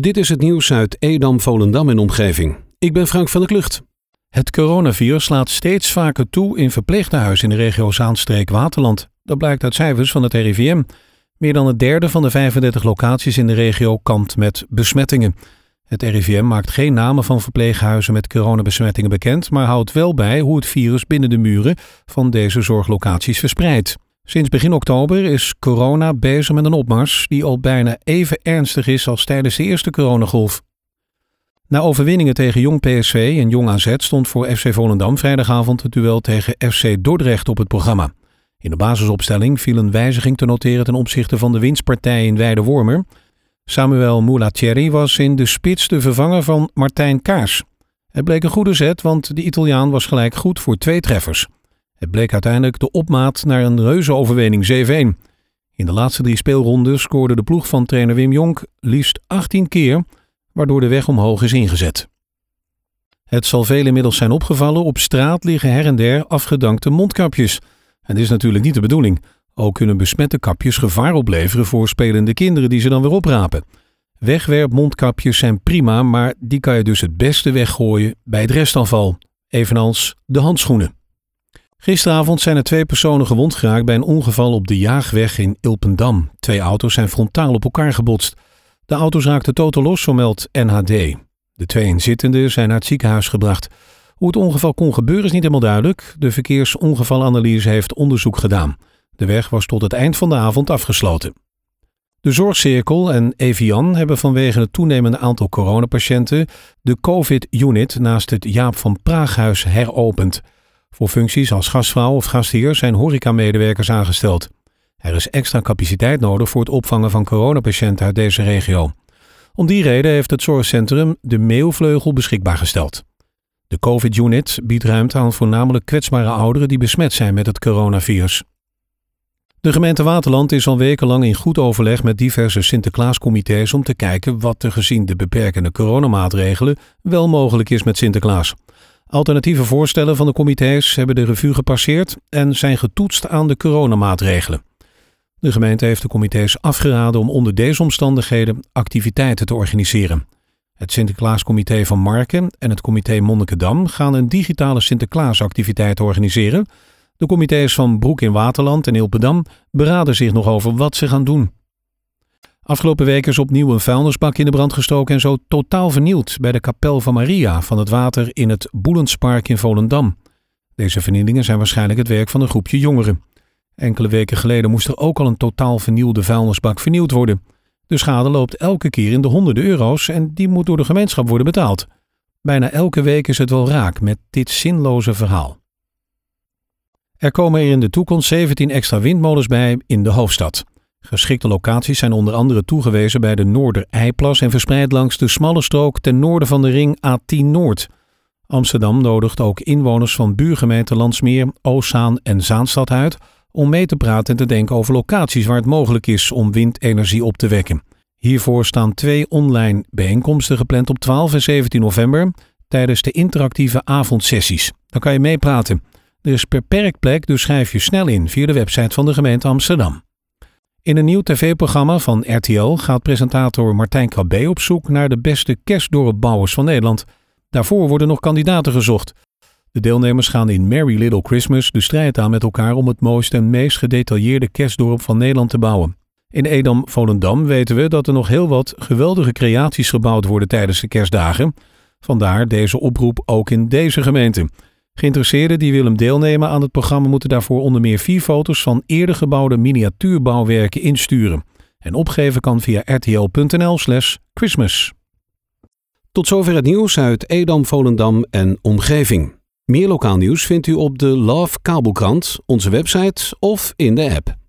Dit is het nieuws uit Edam, Volendam en omgeving. Ik ben Frank van der Klucht. Het coronavirus slaat steeds vaker toe in verpleeghuizen in de regio Zaanstreek-Waterland. Dat blijkt uit cijfers van het RIVM. Meer dan een derde van de 35 locaties in de regio kampt met besmettingen. Het RIVM maakt geen namen van verpleeghuizen met coronabesmettingen bekend, maar houdt wel bij hoe het virus binnen de muren van deze zorglocaties verspreidt. Sinds begin oktober is corona bezig met een opmars die al bijna even ernstig is als tijdens de eerste coronagolf. Na overwinningen tegen Jong PSV en Jong AZ stond voor FC Volendam vrijdagavond het duel tegen FC Dordrecht op het programma. In de basisopstelling viel een wijziging te noteren ten opzichte van de winstpartij in Weide-Wormer. Samuel Mulatieri was in de spits de vervanger van Martijn Kaars. Het bleek een goede zet, want de Italiaan was gelijk goed voor twee treffers. Het bleek uiteindelijk de opmaat naar een reuze overwinning 7-1. In de laatste drie speelronden scoorde de ploeg van trainer Wim Jonk liefst 18 keer, waardoor de weg omhoog is ingezet. Het zal velen inmiddels zijn opgevallen, op straat liggen her en der afgedankte mondkapjes. En dit is natuurlijk niet de bedoeling. Ook kunnen besmette kapjes gevaar opleveren voor spelende kinderen die ze dan weer oprapen. Wegwerpmondkapjes zijn prima, maar die kan je dus het beste weggooien bij het restafval, evenals de handschoenen. Gisteravond zijn er twee personen gewond geraakt bij een ongeval op de Jaagweg in Ilpendam. Twee auto's zijn frontaal op elkaar gebotst. De auto's raakten totaal los, zo meldt NHD. De twee inzittenden zijn naar het ziekenhuis gebracht. Hoe het ongeval kon gebeuren is niet helemaal duidelijk. De verkeersongevalanalyse heeft onderzoek gedaan. De weg was tot het eind van de avond afgesloten. De Zorgcirkel en Evian hebben vanwege het toenemende aantal coronapatiënten de COVID-unit naast het Jaap van Praaghuis heropend. Voor functies als gastvrouw of gastheer zijn horecamedewerkers aangesteld. Er is extra capaciteit nodig voor het opvangen van coronapatiënten uit deze regio. Om die reden heeft het zorgcentrum de Meeuwvleugel beschikbaar gesteld. De COVID-unit biedt ruimte aan voornamelijk kwetsbare ouderen die besmet zijn met het coronavirus. De gemeente Waterland is al wekenlang in goed overleg met diverse Sinterklaascomité's om te kijken wat er gezien de beperkende coronamaatregelen wel mogelijk is met Sinterklaas. Alternatieve voorstellen van de comité's hebben de revue gepasseerd en zijn getoetst aan de coronamaatregelen. De gemeente heeft de comité's afgeraden om onder deze omstandigheden activiteiten te organiseren. Het Sinterklaascomité van Marken en het comité Monnikendam gaan een digitale Sinterklaasactiviteit organiseren. De comité's van Broek in Waterland en Ilpendam beraden zich nog over wat ze gaan doen. Afgelopen week is opnieuw een vuilnisbak in de brand gestoken en zo totaal vernield bij de kapel van Maria van het water in het Boelenspark in Volendam. Deze vernielingen zijn waarschijnlijk het werk van een groepje jongeren. Enkele weken geleden moest er ook al een totaal vernielde vuilnisbak vernieuwd worden. De schade loopt elke keer in de honderden euro's en die moet door de gemeenschap worden betaald. Bijna elke week is het wel raak met dit zinloze verhaal. Er komen er in de toekomst 17 extra windmolens bij in de hoofdstad. Geschikte locaties zijn onder andere toegewezen bij de Noorder-Eiplas en verspreid langs de smalle strook ten noorden van de ring A10 Noord. Amsterdam nodigt ook inwoners van buurgemeenten Landsmeer, Oostzaan en Zaanstad uit om mee te praten en te denken over locaties waar het mogelijk is om windenergie op te wekken. Hiervoor staan twee online bijeenkomsten gepland op 12 en 17 november tijdens de interactieve avondsessies. Dan kan je meepraten. Er is per plek, dus schrijf je snel in via de website van de gemeente Amsterdam. In een nieuw tv-programma van RTL gaat presentator Martijn Krabbe op zoek naar de beste kerstdorpbouwers van Nederland. Daarvoor worden nog kandidaten gezocht. De deelnemers gaan in Merry Little Christmas de strijd aan met elkaar om het mooiste en meest gedetailleerde kerstdorp van Nederland te bouwen. In Edam-Volendam weten we dat er nog heel wat geweldige creaties gebouwd worden tijdens de kerstdagen. Vandaar deze oproep ook in deze gemeente. Geïnteresseerden die willen deelnemen aan het programma moeten daarvoor onder meer vier foto's van eerder gebouwde miniatuurbouwwerken insturen. En opgeven kan via rtl.nl/slash Christmas. Tot zover het nieuws uit Edam, Volendam en omgeving. Meer lokaal nieuws vindt u op de Love Kabelkrant, onze website of in de app.